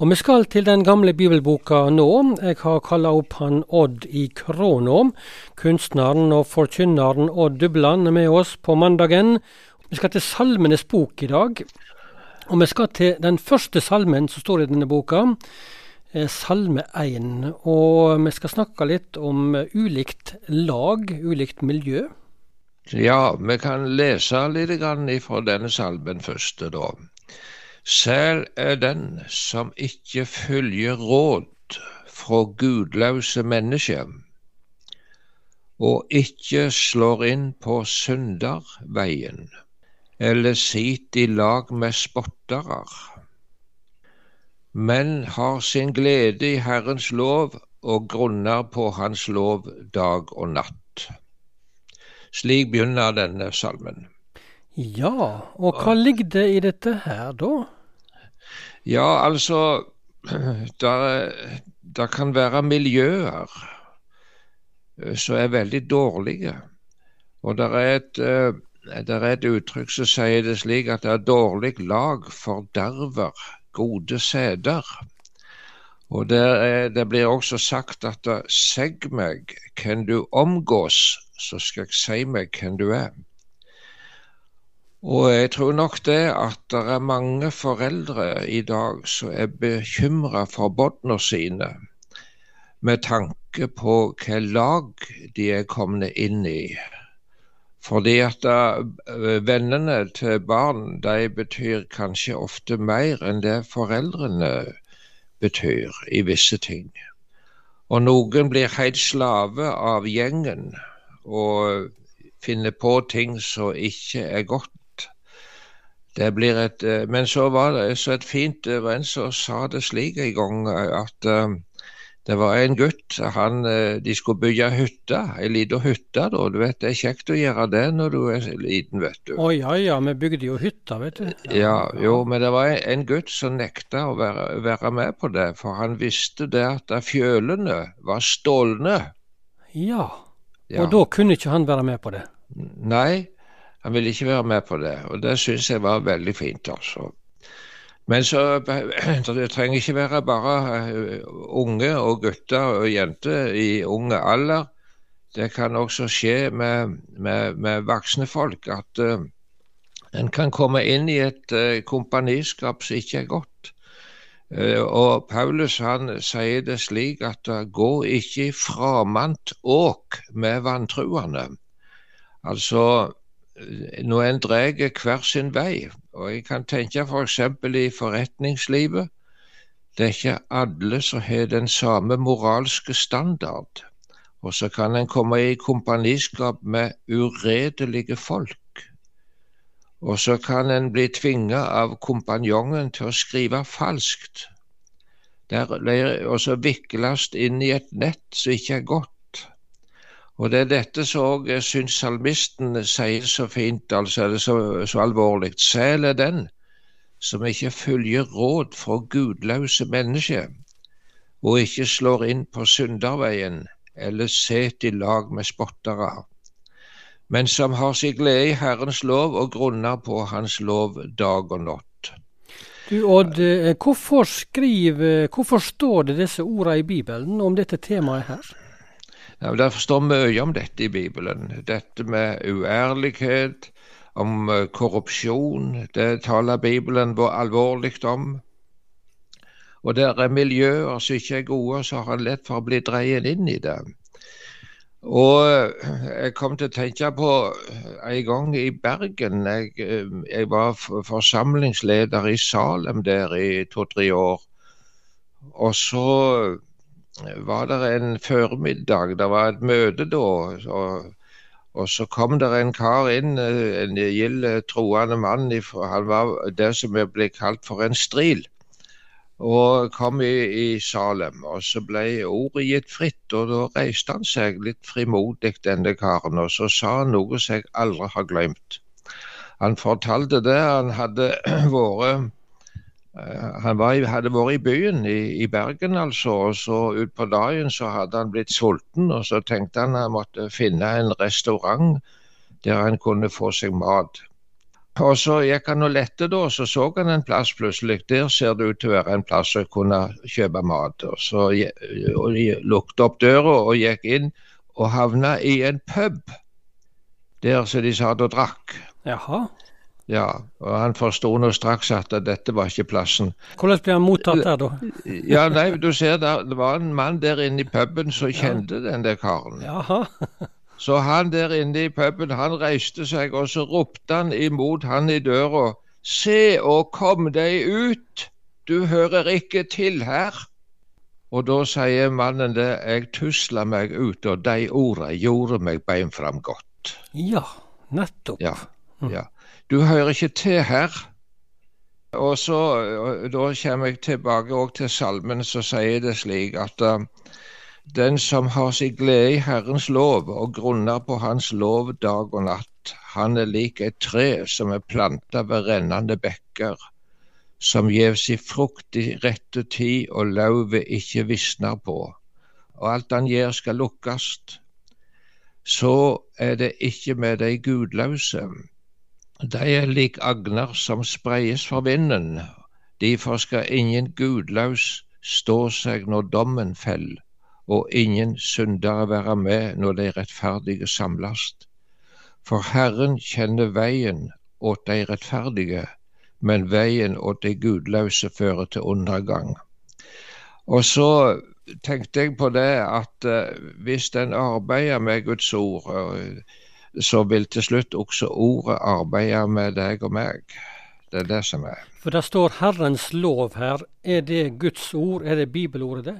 Og vi skal til den gamle bibelboka nå. Jeg har kalla opp han Odd i Kråna. Kunstneren og forkynneren Odd Dubland er med oss på mandagen. Vi skal til Salmenes bok i dag. Og vi skal til den første salmen som står i denne boka. Eh, salme 1. Og vi skal snakke litt om ulikt lag, ulikt miljø. Ja, vi kan lese litt fra denne salmen først, da. Sæl er den som ikke følger råd fra gudløse mennesker, og ikke slår inn på synderveien, eller sit i lag med spottere, men har sin glede i Herrens lov og grunner på Hans lov dag og natt. Slik begynner denne salmen. Ja, og hva ligger det i dette her, da? Ja, altså Det kan være miljøer eh, som er veldig dårlige. Og det er et, eh, er et uttrykk som sier det slik at det er dårlig lag forderver gode sæder. Og det, er, det, blir også sagt at segg meg hvem du omgås, så skal jeg si meg hvem du er. Og jeg tror nok det at det er mange foreldre i dag som er bekymra for barna sine, med tanke på hva lag de er kommet inn i. Fordi at eh, vennene til barn de betyr kanskje ofte mer enn det foreldrene betyr i visse ting. Og noen blir helt slave av gjengen og finner på ting som ikke er godt det blir et, eh, men så var det så et fint var en som sa det slik en gang at uh, det var en gutt han, De skulle bygge hytte, ei lita hytte. da, du vet, Det er kjekt å gjøre det når du er liten, vet du. Å oh, ja ja, vi bygde jo hytter, vet du. Ja, ja, jo, men det var en, en gutt som nekta å være, være, med på det, for han visste det at fjølene var stålne. Ja, og da kunne ikke han være med på det? Nei, han ville ikke være med på det, og det syns jeg var veldig fint. altså. Men så det trenger ikke være bare eh, unge og gutter og jenter i unge alder. Det kan også skje med, med, med voksne folk at uh, en kan komme inn i et uh, kompaniskap som ikke er godt. Uh, og Paulus han sier det slik at gå ikke i framant åk med vantruende. Altså når en drar hver sin vei. Og jeg kan tenke f.eks. For i forretningslivet. Det er ikke alle som har den samme moralske standard. Og så kan en komme i kompaniskap med uredelige folk. Og så kan en bli tvinga av kompanjongen til å skrive falskt. og så vikles inn i et nett som ikke er godt. Og det er dette som òg syns salmisten sier så fint, altså er det så, så alvorlig. Sel er den som ikke følger råd fra gudløse mennesker, og ikke slår inn på synderveien eller set i lag med spottere, men som har sin glede i Herrens lov og grunner på Hans lov dag og natt. Du Odd, eh, hvorfor, skriver, hvorfor står det disse ordene i Bibelen om dette temaet her? Ja, det står mye om dette i Bibelen. Dette med uærlighet, om eh, korrupsjon. Det taler Bibelen alvorlig om. Og der er miljøer som ikke er gode, så har en lett for å bli dreid inn i det. Og eh, jeg kom til å tenke på en gang i Bergen. Jeg, eh, jeg var forsamlingsleder i Salem der i to-tre år. Og så var det en formiddag, det var et møte da. Og, og så kom det en kar inn, en gild troende mann. Han var det som ble kalt for en stril. Og kom i, i Salem. Og så ble ordet gitt fritt, og da reiste han seg litt frimodig, denne karen, og så sa han noe som jeg aldri har glemt. Han fortalte det han hadde vært Eh, han var, hadde vært i byen, i, i, Bergen altså, og så utpå dagen så hadde han blitt sulten. og Så tenkte han han måtte finne en restaurant der han kunne få seg mat. Og så gikk han og lette, da, så så han en plass plutselig. Der ser det ut til å være en plass å kunne kjøpe mat. Og så og lukket opp døra og gikk inn, og havna i en pub der som de satt og drakk. Jaha. Ja, og han forsto nå straks at dette var ikke plassen. Hvordan ble han mottatt der, da? ja, nei, du ser der, Det var en mann der inne i puben som kjente ja. den der karen. Jaha. Så han der inne i puben, han reiste seg, og så ropte han imot han i døra. Se og kom deg ut, du hører ikke til her. Og da sier mannen det, jeg tusla meg ut, og de orda gjorde meg beinfram godt. Ja, nettopp. Ja, ja. Du hører ikke til her. Og så, Da kommer jeg tilbake også til salmen, så sier det slik at uh, den som har sin glede i Herrens lov og grunner på Hans lov dag og natt, han er lik et tre som er planta ved rennende bekker, som gjev si frukt i rette tid og lauvet ikke visner på, og alt han gjør skal lukkast. Så er det ikke med de gudløse. De er lik agner som spreies for vinden, derfor skal ingen gudløs stå seg når dommen fell, og ingen syndere være med når de rettferdige samlast. For Herren kjenner veien åt de rettferdige, men veien åt de gudløse fører til undergang. Og så tenkte jeg på det at uh, hvis en arbeider med Guds ord, så vil til slutt også ordet arbeide med deg og meg. Det er det som er. For det står Herrens lov her. Er det Guds ord? Er det bibelordet, det?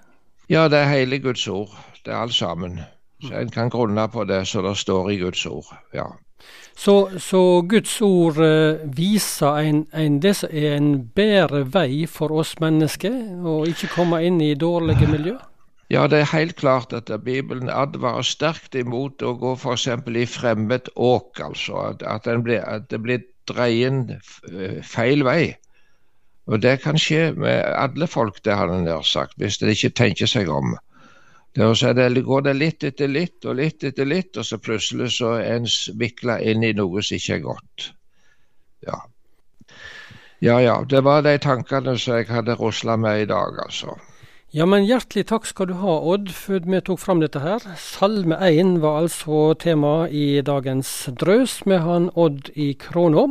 Ja, det er hele Guds ord. Det er alt sammen. Så En kan grunne på det som det står i Guds ord. ja. Så, så Guds ord uh, viser en, en, det som er en bedre vei for oss mennesker, å ikke komme inn i dårlige miljø? Ja, det er helt klart at Bibelen advarer sterkt imot å gå f.eks. i fremmed åk, altså. At, blir, at det blir dreien eh, feil vei. Og det kan skje med alle folk, det har han nær sagt, hvis de ikke tenker seg om. Det, går det litt etter litt og litt etter litt, og så plutselig så er en vikla inn i noe som ikke er godt. Ja. ja ja, det var de tankene som jeg hadde rusla med i dag, altså. Ja, men hjertelig takk skal du ha, Odd, for vi tok fram dette her. Salme 1 var altså tema i dagens drøs med han Odd i Kråna.